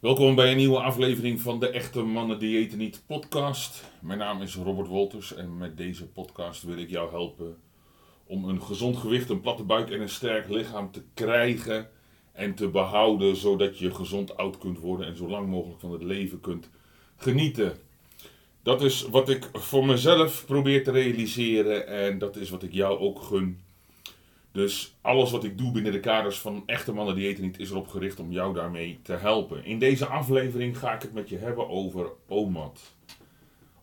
Welkom bij een nieuwe aflevering van de Echte Mannen Diëten Niet podcast. Mijn naam is Robert Wolters en met deze podcast wil ik jou helpen om een gezond gewicht, een platte buik en een sterk lichaam te krijgen en te behouden, zodat je gezond oud kunt worden en zo lang mogelijk van het leven kunt genieten. Dat is wat ik voor mezelf probeer te realiseren en dat is wat ik jou ook gun. Dus alles wat ik doe binnen de kaders van echte mannen die eten niet is erop gericht om jou daarmee te helpen. In deze aflevering ga ik het met je hebben over OMAD.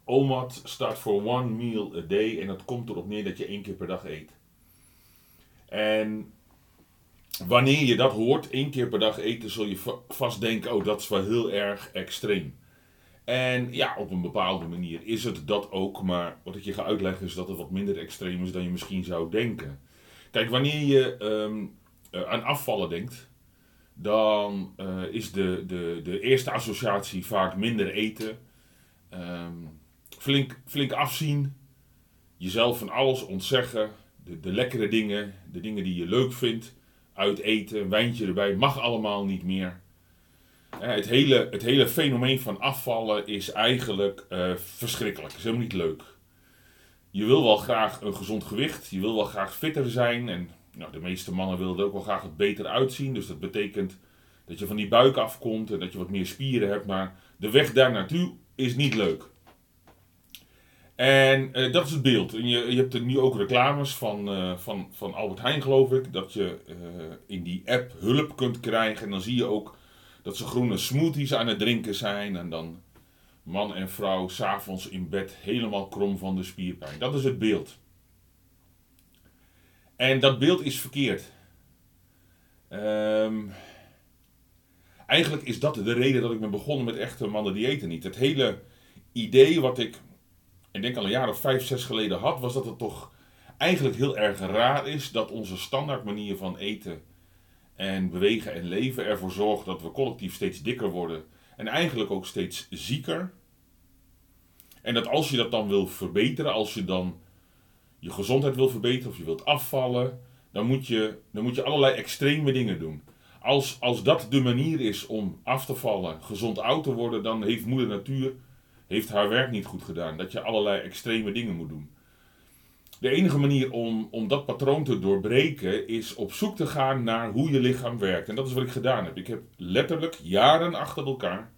OMAD staat voor One Meal a Day en dat komt erop neer dat je één keer per dag eet. En wanneer je dat hoort, één keer per dag eten, zul je vast denken, oh dat is wel heel erg extreem. En ja, op een bepaalde manier is het dat ook, maar wat ik je ga uitleggen is dat het wat minder extreem is dan je misschien zou denken. Kijk, wanneer je ehm, eh, aan afvallen denkt, dan uh, is de, de, de eerste associatie vaak minder eten, um, flink, flink afzien, jezelf van alles ontzeggen, de, de lekkere dingen, de dingen die je leuk vindt, uit eten, wijntje erbij, mag allemaal niet meer. Uh, het, hele, het hele fenomeen van afvallen is eigenlijk uh, verschrikkelijk. Is helemaal niet leuk je wil wel graag een gezond gewicht, je wil wel graag fitter zijn. En nou, de meeste mannen willen er ook wel graag wat beter uitzien. Dus dat betekent dat je van die buik afkomt en dat je wat meer spieren hebt. Maar de weg daar naartoe is niet leuk. En eh, dat is het beeld. En je, je hebt er nu ook reclames van, uh, van, van Albert Heijn, geloof ik. Dat je uh, in die app hulp kunt krijgen. En dan zie je ook dat ze groene smoothies aan het drinken zijn. En dan man en vrouw s'avonds in bed helemaal krom van de spierpijn. Dat is het beeld. En dat beeld is verkeerd. Um, eigenlijk is dat de reden dat ik ben begonnen met echte mannen diëten niet. Het hele idee wat ik, ik denk al een jaar of vijf, zes geleden had, was dat het toch eigenlijk heel erg raar is dat onze standaard manier van eten en bewegen en leven ervoor zorgt dat we collectief steeds dikker worden en eigenlijk ook steeds zieker. En dat als je dat dan wil verbeteren, als je dan je gezondheid wil verbeteren of je wilt afvallen, dan moet je, dan moet je allerlei extreme dingen doen. Als, als dat de manier is om af te vallen, gezond oud te worden, dan heeft moeder natuur heeft haar werk niet goed gedaan. Dat je allerlei extreme dingen moet doen. De enige manier om, om dat patroon te doorbreken is op zoek te gaan naar hoe je lichaam werkt. En dat is wat ik gedaan heb. Ik heb letterlijk jaren achter elkaar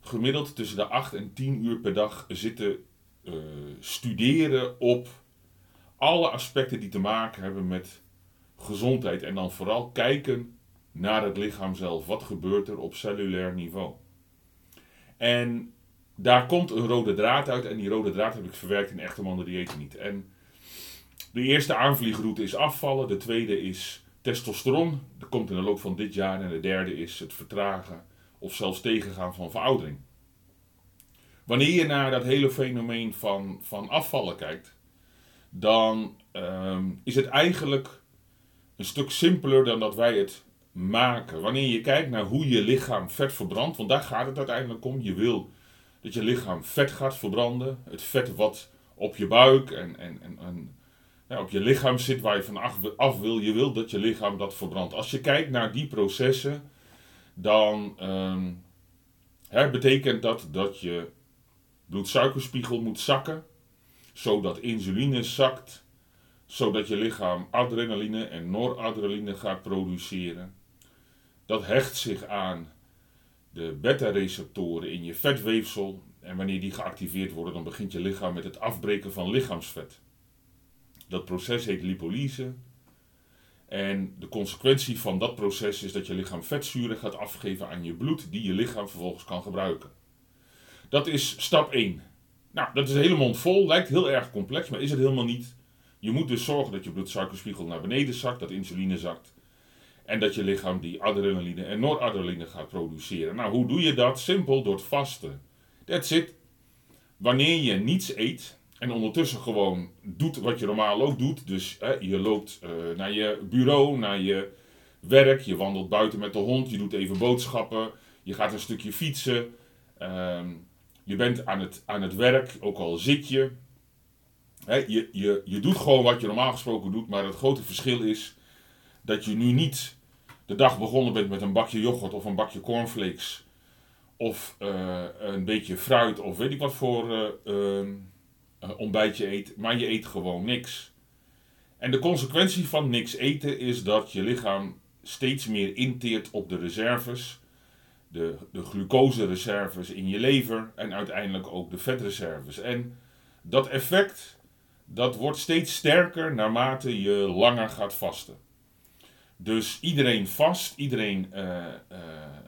gemiddeld tussen de 8 en 10 uur per dag zitten uh, studeren op alle aspecten die te maken hebben met gezondheid. En dan vooral kijken naar het lichaam zelf. Wat gebeurt er op cellulair niveau? En daar komt een rode draad uit. En die rode draad heb ik verwerkt in echte mannen eten niet. En de eerste aanvliegroute is afvallen. De tweede is testosteron. Dat komt in de loop van dit jaar. En de derde is het vertragen of zelfs tegengaan van veroudering. Wanneer je naar dat hele fenomeen van, van afvallen kijkt, dan ehm, is het eigenlijk een stuk simpeler dan dat wij het maken. Wanneer je kijkt naar hoe je lichaam vet verbrandt, want daar gaat het uiteindelijk om. Je wil dat je lichaam vet gaat verbranden. Het vet wat op je buik en, en, en, en ja, op je lichaam zit waar je van af wil. Je wil dat je lichaam dat verbrandt. Als je kijkt naar die processen, dan um, hè, betekent dat dat je bloedsuikerspiegel moet zakken, zodat insuline zakt, zodat je lichaam adrenaline en noradrenaline gaat produceren. Dat hecht zich aan de beta-receptoren in je vetweefsel en wanneer die geactiveerd worden, dan begint je lichaam met het afbreken van lichaamsvet. Dat proces heet lipolyse en de consequentie van dat proces is dat je lichaam vetzuren gaat afgeven aan je bloed, die je lichaam vervolgens kan gebruiken. Dat is stap 1. Nou, dat is helemaal mond vol, lijkt heel erg complex, maar is het helemaal niet. Je moet dus zorgen dat je bloedsuikerspiegel naar beneden zakt, dat insuline zakt. En dat je lichaam die adrenaline en noradrenaline gaat produceren. Nou, hoe doe je dat? Simpel door het vasten. That's it. Wanneer je niets eet, en ondertussen gewoon doet wat je normaal ook doet. Dus hè, je loopt uh, naar je bureau, naar je werk, je wandelt buiten met de hond, je doet even boodschappen, je gaat een stukje fietsen. Uh, je bent aan het, aan het werk, ook al zit je. Je, je. Je doet gewoon wat je normaal gesproken doet, maar het grote verschil is dat je nu niet de dag begonnen bent met een bakje yoghurt of een bakje cornflakes. Of eh, een beetje fruit of weet ik wat voor uh, ontbijt je eet. Maar je eet gewoon niks. En de consequentie van niks eten is dat je lichaam steeds meer inteert op de reserves. De, de glucosereserves in je lever en uiteindelijk ook de vetreserves. En dat effect dat wordt steeds sterker naarmate je langer gaat vasten. Dus iedereen vast, iedereen uh, uh,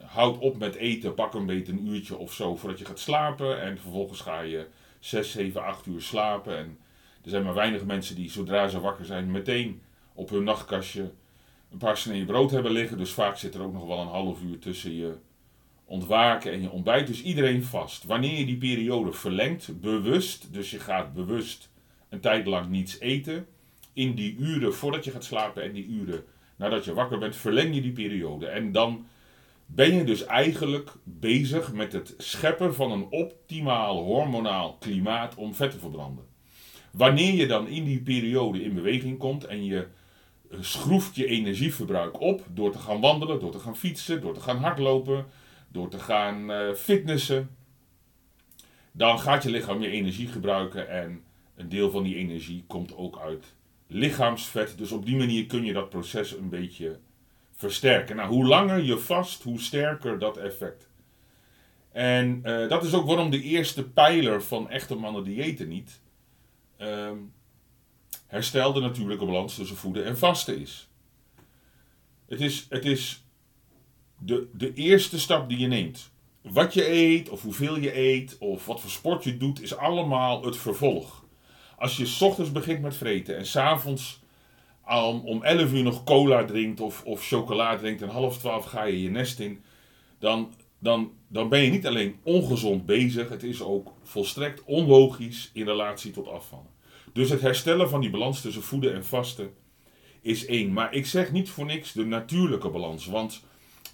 houdt op met eten, pak een beetje een uurtje of zo voordat je gaat slapen. En vervolgens ga je 6, 7, 8 uur slapen. En er zijn maar weinig mensen die zodra ze wakker zijn meteen op hun nachtkastje een paar sneden brood hebben liggen. Dus vaak zit er ook nog wel een half uur tussen je ontwaken en je ontbijt. Dus iedereen vast. Wanneer je die periode verlengt, bewust, dus je gaat bewust een tijd lang niets eten. In die uren voordat je gaat slapen en die uren nadat je wakker bent, verleng je die periode. En dan ben je dus eigenlijk bezig met het scheppen van een optimaal hormonaal klimaat om vet te verbranden. Wanneer je dan in die periode in beweging komt en je eh, schroeft je energieverbruik op door te gaan wandelen, door te gaan fietsen, door te gaan hardlopen, door te gaan uh, fitnessen, dan gaat je lichaam je energie gebruiken en een deel van die energie komt ook uit lichaamsvet. Dus op die manier kun je dat proces een beetje versterken. Nou, hoe langer je vast, hoe sterker dat effect. En uh, dat is ook waarom de eerste pijler van echte mannen diëten niet uh, herstel de natuurlijke balans tussen voeden en vasten is. Het is, het is de, de eerste stap die je neemt. Wat je eet, of hoeveel je eet, of wat voor sport je doet, is allemaal het vervolg. Als je s ochtends begint met vreten en s'avonds om, om 11 uur nog cola drinkt of, of chocola drinkt en half 12 ga je je nest in, dan, dan, dan ben je niet alleen ongezond bezig, het is ook volstrekt onlogisch in relatie tot afvallen. Dus het herstellen van die balans tussen voeden en vasten is één. Maar ik zeg niet voor niks de natuurlijke balans. Want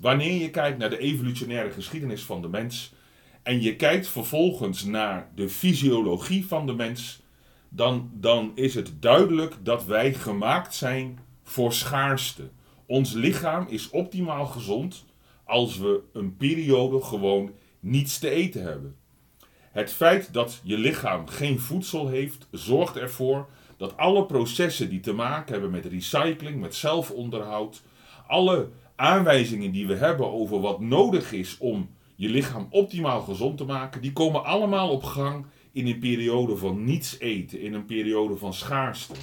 wanneer je kijkt naar de evolutionaire geschiedenis van de mens en je kijkt vervolgens naar de fysiologie van de mens, dan, dan is het duidelijk dat wij gemaakt zijn voor schaarste. Ons lichaam is optimaal gezond als we een periode gewoon niets te eten hebben. Het feit dat je lichaam geen voedsel heeft, zorgt ervoor dat alle processen die te maken hebben met recycling, met zelfonderhoud, alle aanwijzingen die we hebben over wat nodig is om je lichaam optimaal gezond te maken, die komen allemaal op gang in een periode van niets eten, in een periode van schaarste.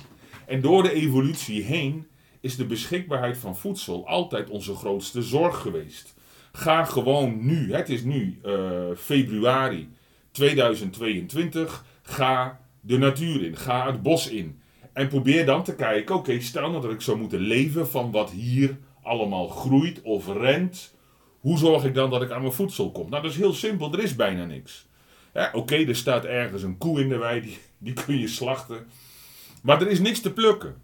En door de evolutie heen is de beschikbaarheid van voedsel altijd onze grootste zorg geweest. Ga gewoon nu, het is nu uh, februari 2022, ga de natuur in, ga het bos in. En probeer dan te kijken, oké, stel nou dat ik zou moeten leven van wat hier allemaal groeit of rent. Hoe zorg ik dan dat ik aan mijn voedsel kom? Nou, dat is heel simpel, er is bijna niks. Oké, er staat ergens een koe in de wei, die, die kun je slachten. Maar er is niks te plukken.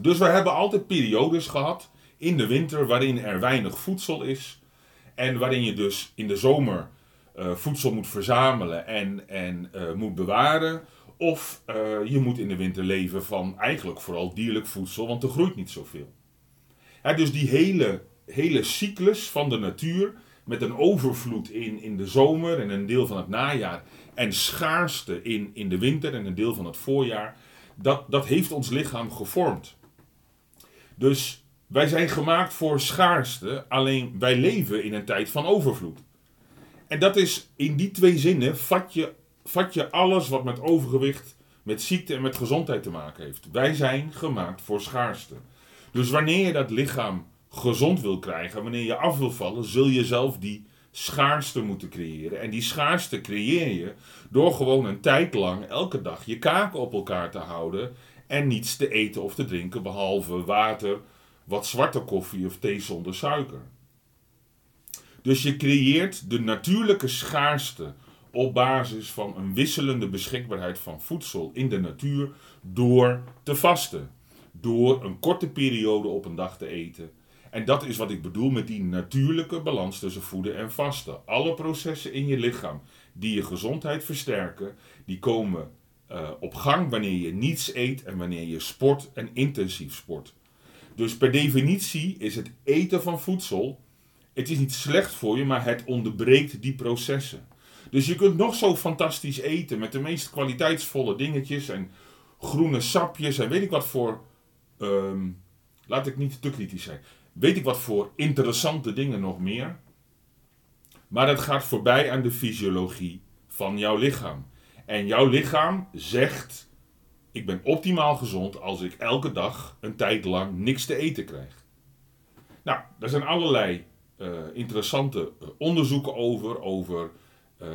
Dus we hebben altijd periodes gehad in de winter waarin er weinig voedsel is. En waarin je dus in de zomer uh, voedsel moet verzamelen en, en uh, moet bewaren. Of uh, je moet in de winter leven van eigenlijk vooral dierlijk voedsel, want er groeit niet zoveel. Dus die hele, hele cyclus van de natuur met een overvloed in, in de zomer en een deel van het najaar. En schaarste in, in de winter en een deel van het voorjaar. Dat, dat heeft ons lichaam gevormd. Dus wij zijn gemaakt voor schaarste, alleen wij leven in een tijd van overvloed. En dat is in die twee zinnen vat je, vat je alles wat met overgewicht, met ziekte en met gezondheid te maken heeft. Wij zijn gemaakt voor schaarste. Dus wanneer je dat lichaam gezond wil krijgen, wanneer je af wil vallen, zul je zelf die schaarste moeten creëren. En die schaarste creëer je door gewoon een tijd lang elke dag je kaken op elkaar te houden en niets te eten of te drinken behalve water, wat zwarte koffie of thee zonder suiker. Dus je creëert de natuurlijke schaarste op basis van een wisselende beschikbaarheid van voedsel in de natuur door te vasten. Door een korte periode op een dag te eten en dat is wat ik bedoel met die natuurlijke balans tussen voeden en vasten. Alle processen in je lichaam die je gezondheid versterken, die komen uh, op gang wanneer je niets eet en wanneer je sport en intensief sport. Dus per definitie is het eten van voedsel, het is niet slecht voor je, maar het onderbreekt die processen. Dus je kunt nog zo fantastisch eten met de meest kwaliteitsvolle dingetjes en groene sapjes en weet ik wat voor, ehm, laat ik niet te kritisch zijn, weet ik wat voor interessante dingen nog meer. Maar het gaat voorbij aan de fysiologie van jouw lichaam. En jouw lichaam zegt: Ik ben optimaal gezond als ik elke dag een tijd lang niks te eten krijg. Nou, er zijn allerlei uh, interessante eh, onderzoeken over, over uh,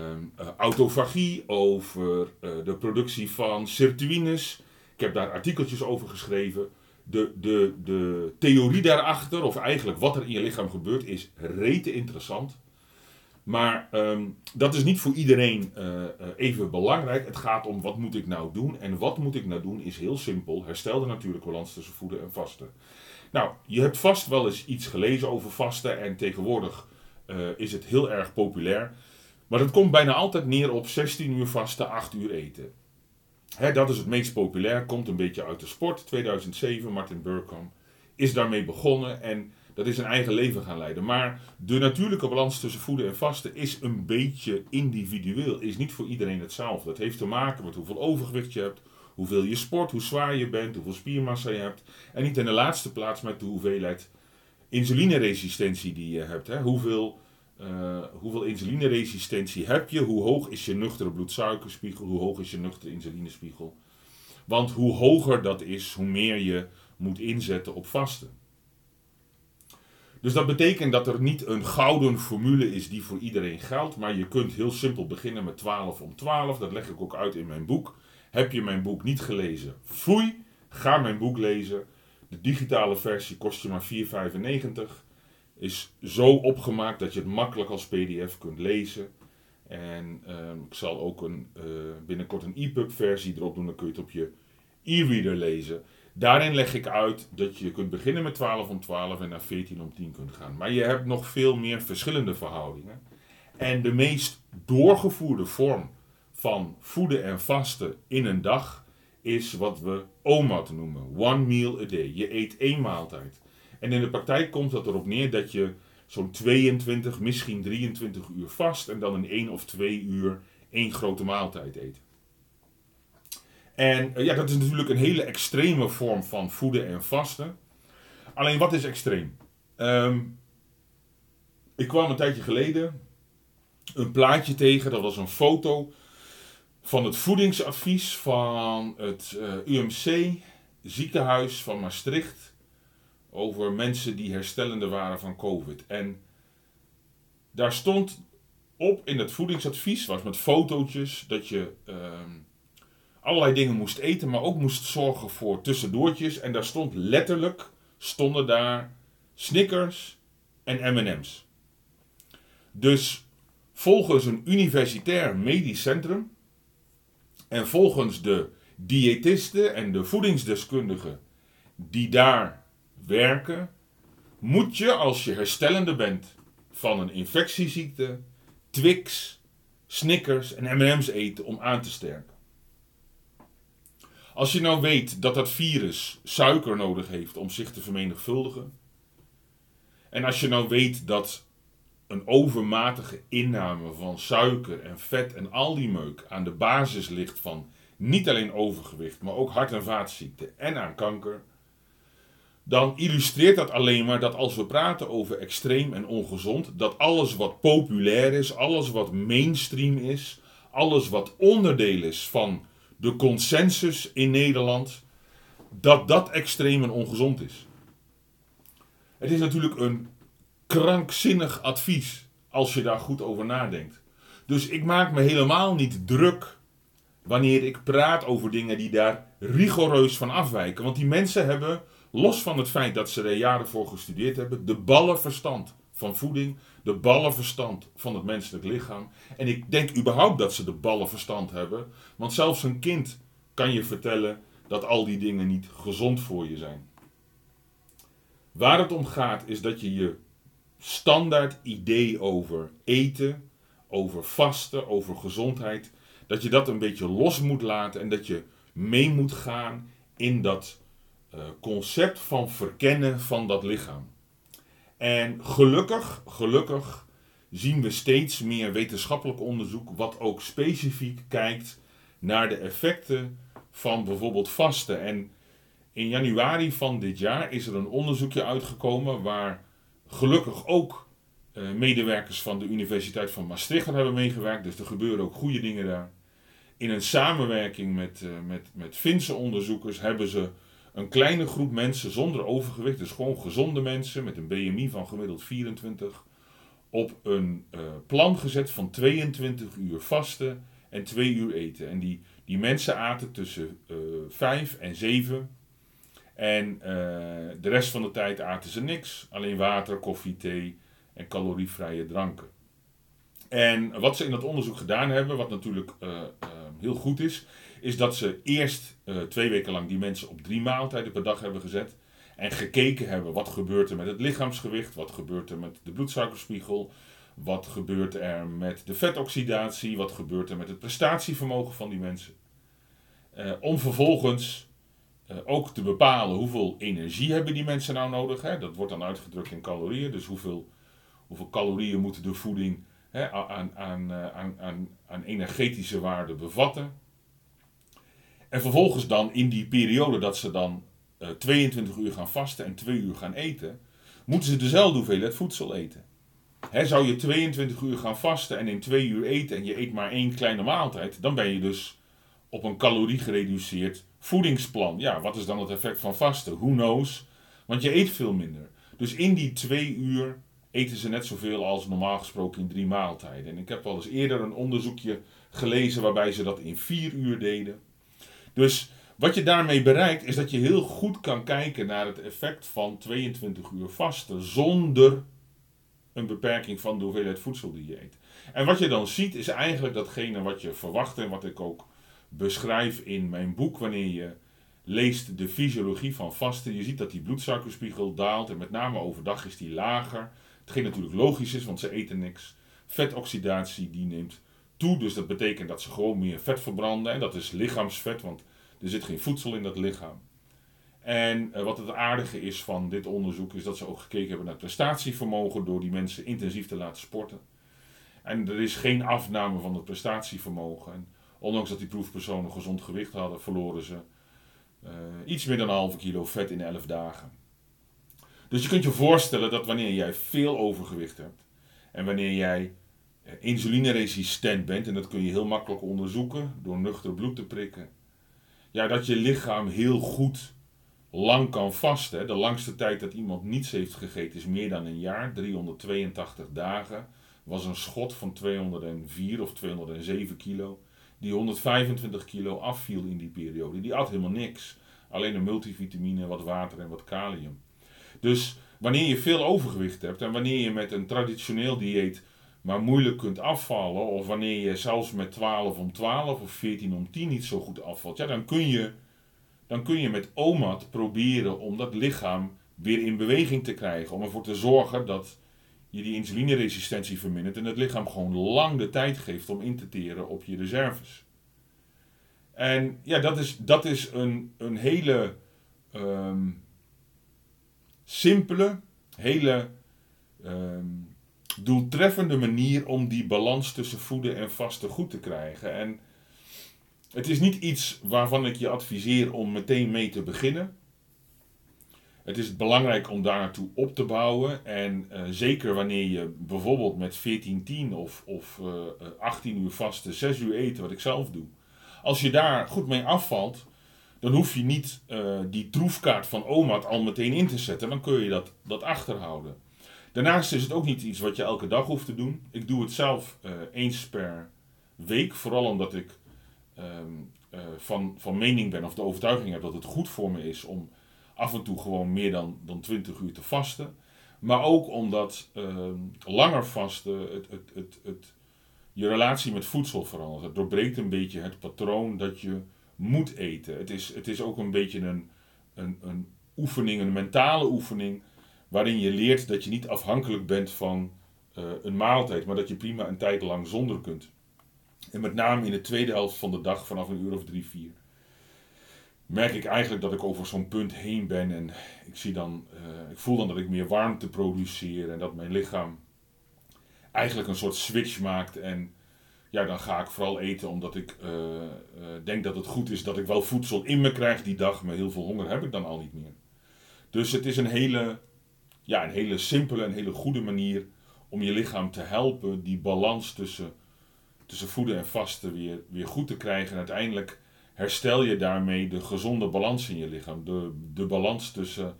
autofagie, over de productie van sirtuines. Ik heb daar artikeltjes over geschreven. De, de, de theorie daarachter, of eigenlijk wat er in je lichaam gebeurt, is rete interessant. Maar ehm, dat is niet voor iedereen uh, even belangrijk. Het gaat om wat moet ik nou doen. En wat moet ik nou doen is heel simpel. Herstel de natuurlijke balans tussen voeden en vasten. Nou, je hebt vast wel eens iets gelezen over vasten. En tegenwoordig uh, is het heel erg populair. Maar het komt bijna altijd neer op 16 uur vasten, 8 uur eten. Dat is het meest populair. Komt een beetje uit de sport. 2007, Martin Burkham is daarmee begonnen. En dat is een eigen leven gaan leiden. Maar de natuurlijke balans tussen voeden en vasten is een beetje individueel. Is niet voor iedereen hetzelfde. Dat heeft te maken met hoeveel overgewicht je hebt, hoeveel je sport, hoe zwaar je bent, hoeveel spiermassa je hebt. En niet in de laatste plaats met de hoeveelheid insulineresistentie die je hebt. Hoeveel, uh, hoeveel insulineresistentie heb je? Hoe hoog is je nuchtere bloedsuikerspiegel? Hoe hoog is je nuchtere insulinespiegel? Want hoe hoger dat is, hoe meer je moet inzetten op vasten. Dus dat betekent dat er niet een gouden formule is die voor iedereen geldt, maar je kunt heel simpel beginnen met 12 om 12. Dat leg ik ook uit in mijn boek. Heb je mijn boek niet gelezen? Foei, ga mijn boek lezen. De digitale versie kost je maar 4,95. Is zo opgemaakt dat je het makkelijk als PDF kunt lezen. En uh, ik zal ook een, uh, binnenkort een EPUB versie erop doen, dan kun je het op je e-reader lezen. Daarin leg ik uit dat je kunt beginnen met 12 om 12 en naar 14 om 10 kunt gaan. Maar je hebt nog veel meer verschillende verhoudingen. En de meest doorgevoerde vorm van voeden en vasten in een dag is wat we OMAD noemen. One meal a day. Je eet één maaltijd. En in de praktijk komt dat erop neer dat je zo'n 22, misschien 23 uur vast en dan in één of twee uur één grote maaltijd eet. En eh, ja, dat is natuurlijk een hele extreme vorm van voeden en vasten. Alleen wat is extreem? Um, ik kwam een tijdje geleden een plaatje tegen, dat was een foto van het voedingsadvies van het eh, UMC ziekenhuis van Maastricht over mensen die herstellende waren van COVID. En daar stond op in het voedingsadvies, was met fotootjes, dat je uh, allerlei dingen moest eten, maar ook moest zorgen voor tussendoortjes. En daar stond letterlijk, stonden daar Snickers en M&M's. Dus volgens een universitair medisch centrum en volgens de diëtisten en de voedingsdeskundigen die daar werken, moet je als je herstellende bent van een infectieziekte Twix, Snickers en M&M's eten om aan te sterken. Als je nou weet dat dat virus suiker nodig heeft om zich te vermenigvuldigen. En als je nou weet dat een overmatige inname van suiker en vet en al die meuk aan de basis ligt van niet alleen overgewicht, maar ook hart- en vaatziekten en aan kanker. Dan illustreert dat alleen maar dat als we praten over extreem en ongezond, dat alles wat populair is, alles wat mainstream is, alles wat onderdeel is van de consensus in Nederland dat dat extreem en ongezond is. Het is natuurlijk een krankzinnig advies als je daar goed over nadenkt. Dus ik maak me helemaal niet druk wanneer ik praat over dingen die daar rigoureus van afwijken. Want die mensen hebben, los van het feit dat ze er jaren voor gestudeerd hebben, de ballenverstand van voeding, de ballenverstand van het menselijk lichaam. En ik denk überhaupt dat ze de ballenverstand hebben, want zelfs een kind kan je vertellen dat al die dingen niet gezond voor je zijn. Waar het om gaat is dat je je standaard idee over eten, over vasten, over gezondheid, dat je dat een beetje los moet laten en dat je mee moet gaan in dat concept van verkennen van dat lichaam. En gelukkig, gelukkig zien we steeds meer wetenschappelijk onderzoek wat ook specifiek kijkt naar de effecten van bijvoorbeeld vasten. En in januari van dit jaar is er een onderzoekje uitgekomen waar gelukkig ook uh, medewerkers van de Universiteit van Maastricht hebben meegewerkt. Dus er gebeuren ook goede dingen daar. In een samenwerking met, uh, met, met Finse onderzoekers hebben ze een kleine groep mensen zonder overgewicht, dus gewoon gezonde mensen met een BMI van gemiddeld 24, op een uh, plan gezet van 22 uur vasten en 2 uur eten. En die, die mensen aten tussen uh, 5 en 7. En uh, de rest van de tijd aten ze niks, alleen water, koffie, thee en calorievrije dranken. En wat ze in dat onderzoek gedaan hebben, wat natuurlijk heel goed is, is dat ze eerst uh, twee weken lang die mensen op drie maaltijden per dag hebben gezet. En gekeken hebben wat gebeurt er met het lichaamsgewicht, wat gebeurt er met de bloedsuikerspiegel, wat gebeurt er met de vetoxidatie, wat gebeurt er met het prestatievermogen van die mensen. om vervolgens ook te bepalen hoeveel energie hebben die mensen nou nodig. Hè? Dat wordt dan uitgedrukt in calorieën, dus hoeveel, hoeveel calorieën moet de voeding hè, aan, aan, aan, aan energetische waarde bevatten. En vervolgens dan in die periode dat ze dan uh, 22 uur gaan vasten en 2 uur gaan eten, moeten ze dezelfde hoeveelheid voedsel eten. Hè, zou je 22 uur gaan vasten en in 2 uur eten en je eet maar één kleine maaltijd, dan ben je dus op een calorie gereduceerd voedingsplan. Ja, wat is dan het effect van vasten? Who knows? Want je eet veel minder. Dus in die 2 uur eten ze net zoveel als normaal gesproken in drie maaltijden. En ik heb wel eens eerder een onderzoekje gelezen waarbij ze dat in 4 uur deden. Dus wat je daarmee bereikt is dat je heel goed kan kijken naar het effect van 22 uur vasten zonder een beperking van de hoeveelheid voedsel die je eet. En wat je dan ziet is eigenlijk datgene wat je verwacht en wat ik ook beschrijf in mijn boek wanneer je leest de fysiologie van vasten. Je ziet dat die bloedsuikerspiegel daalt en met name overdag is die lager. Hetgeen natuurlijk logisch is, want ze eten niks. Vetoxidatie die neemt toe. Dus dat betekent dat ze gewoon meer vet verbranden. En dat is lichaamsvet, want er zit geen voedsel in dat lichaam. En uh, wat het aardige is van dit onderzoek is dat ze ook gekeken hebben naar prestatievermogen door die mensen intensief te laten sporten. En er is geen afname van het prestatievermogen. En ondanks dat die proefpersonen gezond gewicht hadden, verloren ze uh, iets meer dan een halve kilo vet in 11 dagen. Dus je kunt je voorstellen dat wanneer jij veel overgewicht hebt en wanneer jij eh, insulineresistent bent, en dat kun je heel makkelijk onderzoeken door nuchter bloed te prikken, ja, dat je lichaam heel goed lang kan vasten. De langste tijd dat iemand niets heeft gegeten is meer dan een jaar, 382 dagen. Was een schot van 204 of 207 kilo, die 125 kilo afviel in die periode. Die at helemaal niks. Alleen een multivitamine, wat water en wat kalium. Dus wanneer je veel overgewicht hebt en wanneer je met een traditioneel dieet maar moeilijk kunt afvallen, of wanneer je zelfs met 12 om 12 of 14 om 10 niet zo goed afvalt, ja, dan kun je, dan kun je met OMAD proberen om dat lichaam weer in beweging te krijgen. Om ervoor te zorgen dat je die insulineresistentie vermindert en het lichaam gewoon lang de tijd geeft om in te teren op je reserves. En ja, dat is, dat is een, een hele um, simpele, hele um, doeltreffende manier om die balans tussen voeden en vasten goed te krijgen. En het is niet iets waarvan ik je adviseer om meteen mee te beginnen. Het is belangrijk om daar naartoe op te bouwen. En uh, zeker wanneer je bijvoorbeeld met 14-10 of, of uh, 18 uur vasten, 6 uur eten, wat ik zelf doe. Als je daar goed mee afvalt, dan hoef je niet die troefkaart van OMAD al meteen in te zetten. Dan kun je dat, dat achterhouden. Daarnaast is het ook niet iets wat je elke dag hoeft te doen. Ik doe het zelf uh, eens per week, vooral omdat ik um, uh, van, van mening ben of de overtuiging heb dat het goed voor me is om af en toe gewoon meer dan, dan 20 uur te vasten. Maar ook omdat uh, langer vasten het, het, het, het, je relatie met voedsel verandert. Het doorbreekt een beetje het patroon dat je moet eten. Het is, het is ook een beetje een, een, een oefening, een mentale oefening waarin je leert dat je niet afhankelijk bent van uh, een maaltijd, maar dat je prima een tijd lang zonder kunt. En met name in de tweede helft van de dag vanaf een uur of drie, vier. merk ik eigenlijk dat ik over zo'n punt heen ben en ik, zie dan, eh, ik voel dan dat ik meer warmte produceer en dat mijn lichaam eigenlijk een soort switch maakt en ja, dan ga ik vooral eten omdat ik uh, denk dat het goed is dat ik wel voedsel in me krijg die dag, maar heel veel honger heb ik dan al niet meer. Dus het is een hele, ja, een hele simpele en hele goede manier om je lichaam te helpen die balans tussen, tussen voeden en vasten weer, weer goed te krijgen. En uiteindelijk herstel je daarmee de gezonde balans in je lichaam. De, de balans tussen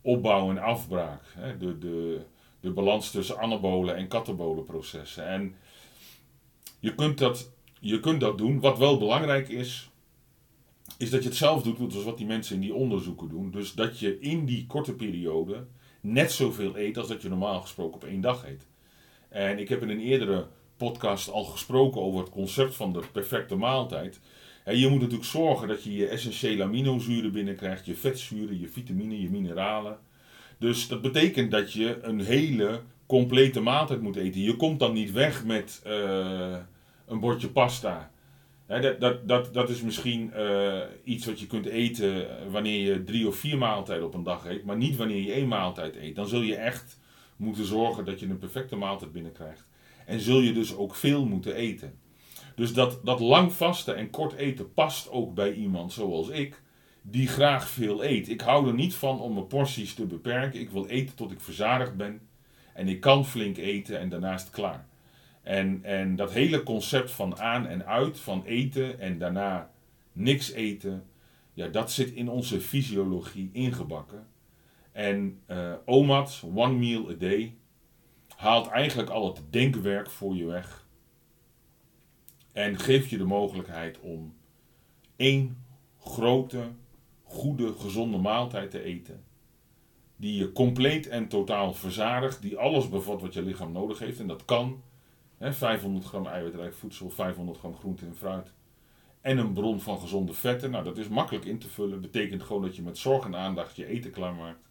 opbouw en afbraak. Hè? De, de, de balans tussen anabole en katabole processen. En je kunt, dat, je kunt dat doen. Wat wel belangrijk is, is dat je het zelf doet, zoals wat die mensen in die onderzoeken doen. Dus dat je in die korte periode net zoveel eet als dat je normaal gesproken op één dag eet. En ik heb in een eerdere podcast al gesproken over het concept van de perfecte maaltijd. En je moet natuurlijk zorgen dat je je essentiële aminozuren binnenkrijgt, je vetzuren, je vitamine, je mineralen. Dus dat betekent dat je een hele complete maaltijd moet eten. Je komt dan niet weg met uh, een bordje pasta. Dat, dat, dat, dat is misschien uh, iets wat je kunt eten wanneer je drie of vier maaltijden op een dag eet, maar niet wanneer je één maaltijd eet. Dan zul je echt moeten zorgen dat je een perfecte maaltijd binnenkrijgt. En zul je dus ook veel moeten eten. Dus dat, dat lang vasten en kort eten past ook bij iemand zoals ik, die graag veel eet. Ik hou er niet van om mijn porties te beperken. Ik wil eten tot ik verzadigd ben. En ik kan flink eten en daarnaast klaar. En, en dat hele concept van aan en uit, van eten en daarna niks eten, ja, dat zit in onze fysiologie ingebakken. En uh, OMAD, One Meal a Day, haalt eigenlijk al het denkwerk voor je weg. En geeft je de mogelijkheid om één grote, goede, gezonde maaltijd te eten. Die je compleet en totaal verzadigt, die alles bevat wat je lichaam nodig heeft. En dat kan hè, 500 gram eiwitrijk voedsel, 500 gram groente en fruit. En een bron van gezonde vetten. Nou, dat is makkelijk in te vullen. Betekent gewoon dat je met zorg en aandacht je eten klaarmaakt.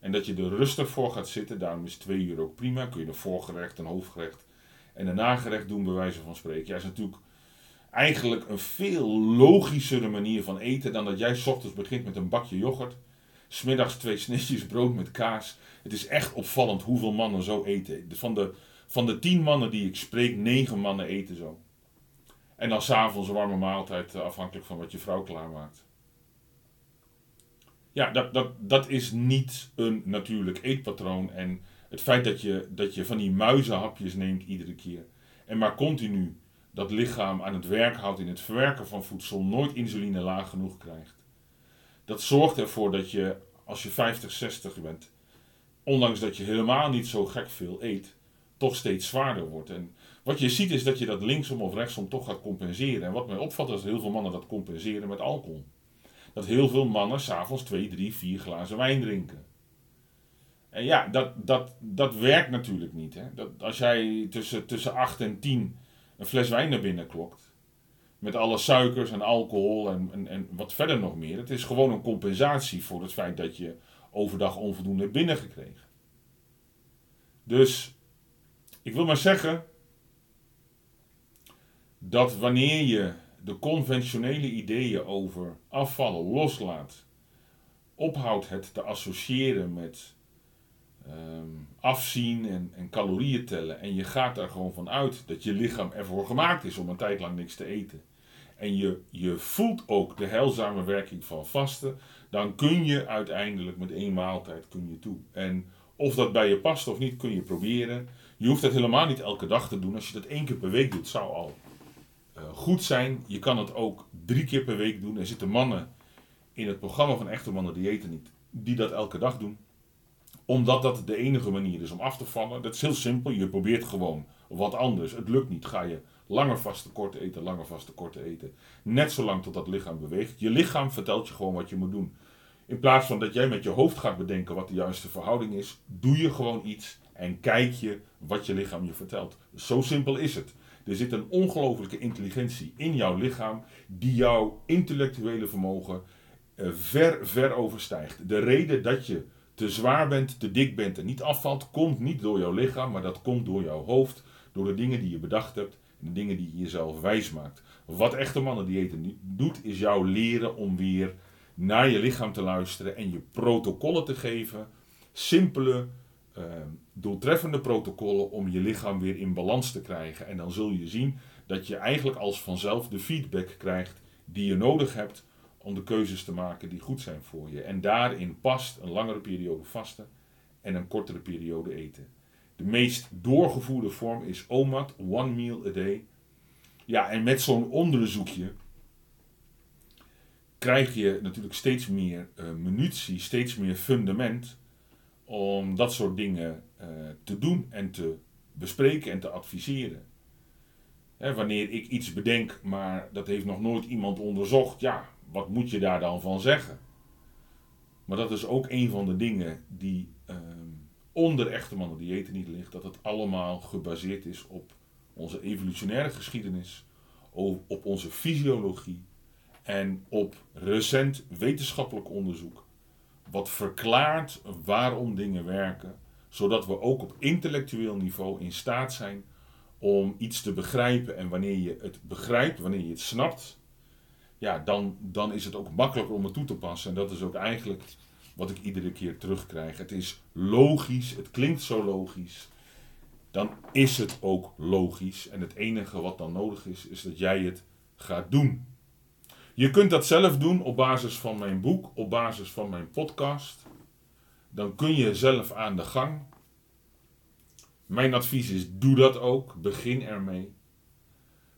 En dat je er rustig voor gaat zitten, daarom is twee uur ook prima. Kun je een voorgerecht, een hoofdgerecht en een nagerecht doen, bij wijze van spreken. Ja, is natuurlijk eigenlijk een veel logischere manier van eten dan dat jij ochtends begint met een bakje yoghurt. Smiddags twee snisjes brood met kaas. Het is echt opvallend hoeveel mannen zo eten. Van de, van de tien mannen die ik spreek, negen mannen eten zo. En dan s'avonds een warme maaltijd, eh, afhankelijk van wat je vrouw klaarmaakt. Ja, dat, dat, dat is niet een natuurlijk eetpatroon. En het feit dat je, dat je van die muizenhapjes neemt iedere keer. En maar continu dat lichaam aan het werk houdt in het verwerken van voedsel, nooit insuline laag genoeg krijgt. Dat zorgt ervoor dat je, als je 50, 60 bent, ondanks dat je helemaal niet zo gek veel eet, toch steeds zwaarder wordt. En wat je ziet is dat je dat linksom of rechtsom toch gaat compenseren. En wat mij opvalt is dat heel veel mannen dat compenseren met alcohol dat heel veel mannen s'avonds twee, drie, vier glazen wijn drinken. En ja, dat, dat, dat werkt natuurlijk niet. Hè? Dat, als jij tussen, tussen 8 en 10 een fles wijn naar binnen klokt, met alle suikers en alcohol en, en, en wat verder nog meer, het is gewoon een compensatie voor het feit dat je overdag onvoldoende hebt binnengekregen. Dus ik wil maar zeggen dat wanneer je de conventionele ideeën over afvallen loslaat, ophoudt het te associëren met um, afzien en, en calorieën tellen. En je gaat er gewoon van uit dat je lichaam ervoor gemaakt is om een tijd lang niks te eten. En je, je voelt ook de heilzame werking van vasten. Dan kun je uiteindelijk met één maaltijd kun je toe. En of dat bij je past of niet, kun je proberen. Je hoeft dat helemaal niet elke dag te doen. Als je dat één keer per week doet, zou al eh, goed zijn. Je kan het ook drie keer per week doen. Er zitten mannen in het programma van Echte Mannen Diëten niet, die dat elke dag doen. Omdat dat de enige manier is om af te vallen. Dat is heel simpel. Je probeert gewoon wat anders. Het lukt niet. Ga je langer vaste kort eten, langer vaste kort eten. Net zolang tot dat lichaam beweegt. Je lichaam vertelt je gewoon wat je moet doen. In plaats van dat jij met je hoofd gaat bedenken wat de juiste verhouding is, doe je gewoon iets en kijk je wat je lichaam je vertelt. Zo simpel is het. Er zit een ongelofelijke intelligentie in jouw lichaam die jouw intellectuele vermogen uh, ver, ver overstijgt. De reden dat je te zwaar bent, te dik bent en niet afvalt, komt niet door jouw lichaam, maar dat komt door jouw hoofd, door de dingen die je bedacht hebt en de dingen die je jezelf wijs maakt. Wat echte mannen diëten doet, is jou leren om weer naar je lichaam te luisteren en je protocollen te geven. Simpele, uh, doeltreffende protocollen om je lichaam weer in balans te krijgen. En dan zul je zien dat je eigenlijk als vanzelf de feedback krijgt die je nodig hebt om de keuzes te maken die goed zijn voor je. En daarin past een langere periode vasten en een kortere periode eten. De meest doorgevoerde vorm is OMAD, One Meal a Day. Ja, en met zo'n onderzoekje krijg je natuurlijk steeds meer uh, munitie, steeds meer fundament om dat soort dingen uh, te doen en te bespreken en te adviseren. Hè, wanneer ik iets bedenk, maar dat heeft nog nooit iemand onderzocht, ja, wat moet je daar dan van zeggen? Maar dat is ook een van de dingen die uh, onder echte mannen diëten niet ligt, dat het allemaal gebaseerd is op onze evolutionaire geschiedenis, op onze fysiologie en op recent wetenschappelijk onderzoek. Wat verklaart waarom dingen werken, zodat we ook op intellectueel niveau in staat zijn om iets te begrijpen. En wanneer je het begrijpt, wanneer je het snapt, ja, dan, dan is het ook makkelijker om het toe te passen. En dat is ook eigenlijk wat ik iedere keer terugkrijg. Het is logisch, het klinkt zo logisch. Dan is het ook logisch. En het enige wat dan nodig is, is dat jij het gaat doen. Je kunt dat zelf doen op basis van mijn boek, op basis van mijn podcast. Dan kun je zelf aan de gang. Mijn advies is: doe dat ook. Begin ermee.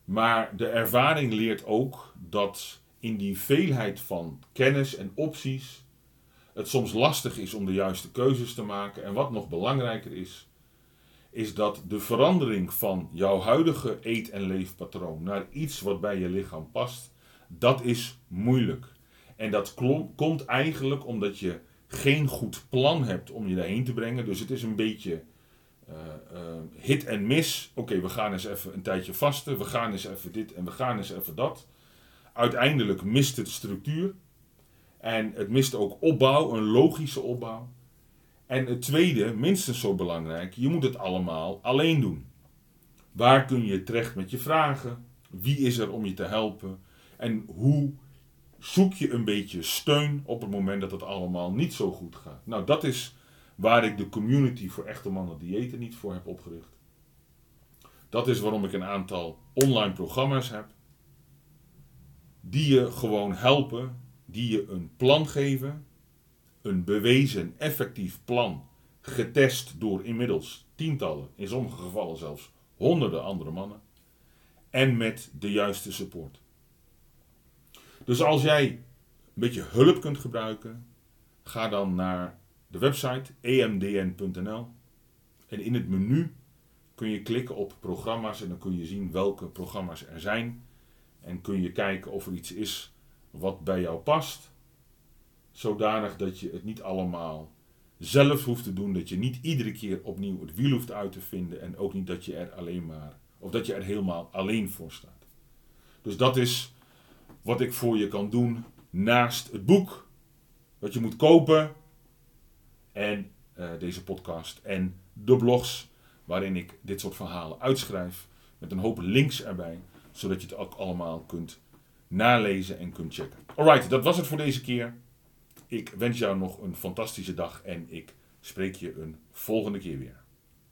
Maar de ervaring leert ook dat in die veelheid van kennis en opties het soms lastig is om de juiste keuzes te maken. En wat nog belangrijker is, is dat de verandering van jouw huidige eet- en leefpatroon naar iets wat bij je lichaam past, dat is moeilijk. En dat komt eigenlijk omdat je geen goed plan hebt om je daarheen te brengen. Dus het is een beetje uh, uh, hit en miss. Oké, we gaan eens even een tijdje vasten. We gaan eens even dit en we gaan eens even dat. Uiteindelijk mist het structuur. En het mist ook opbouw, een logische opbouw. En het tweede, minstens zo belangrijk, je moet het allemaal alleen doen. Waar kun je terecht met je vragen? Wie is er om je te helpen? En hoe zoek je een beetje steun op het moment dat het allemaal niet zo goed gaat? Nou, dat is waar ik de community voor echte mannen diëten niet voor heb opgericht. Dat is waarom ik een aantal online programma's heb. Die je gewoon helpen, die je een plan geven. Een bewezen, effectief plan. Getest door inmiddels tientallen, in sommige gevallen zelfs honderden andere mannen. En met de juiste support. Dus als jij een beetje hulp kunt gebruiken, ga dan naar de website emdn.nl. En in het menu kun je klikken op programma's en dan kun je zien welke programma's er zijn. En kun je kijken of er iets is wat bij jou past. Zodanig dat je het niet allemaal zelf hoeft te doen. Dat je niet iedere keer opnieuw het wiel hoeft uit te vinden. En ook niet dat je er alleen maar, of dat je er helemaal alleen voor staat. Dus dat is wat ik voor je kan doen naast het boek. Wat je moet kopen. En uh, deze podcast. En de blogs waarin ik dit soort verhalen uitschrijf. Met een hoop links erbij. Zodat je het ook allemaal kunt nalezen en kunt checken. Alright, dat was het voor deze keer. Ik wens jou nog een fantastische dag en ik spreek je een volgende keer weer.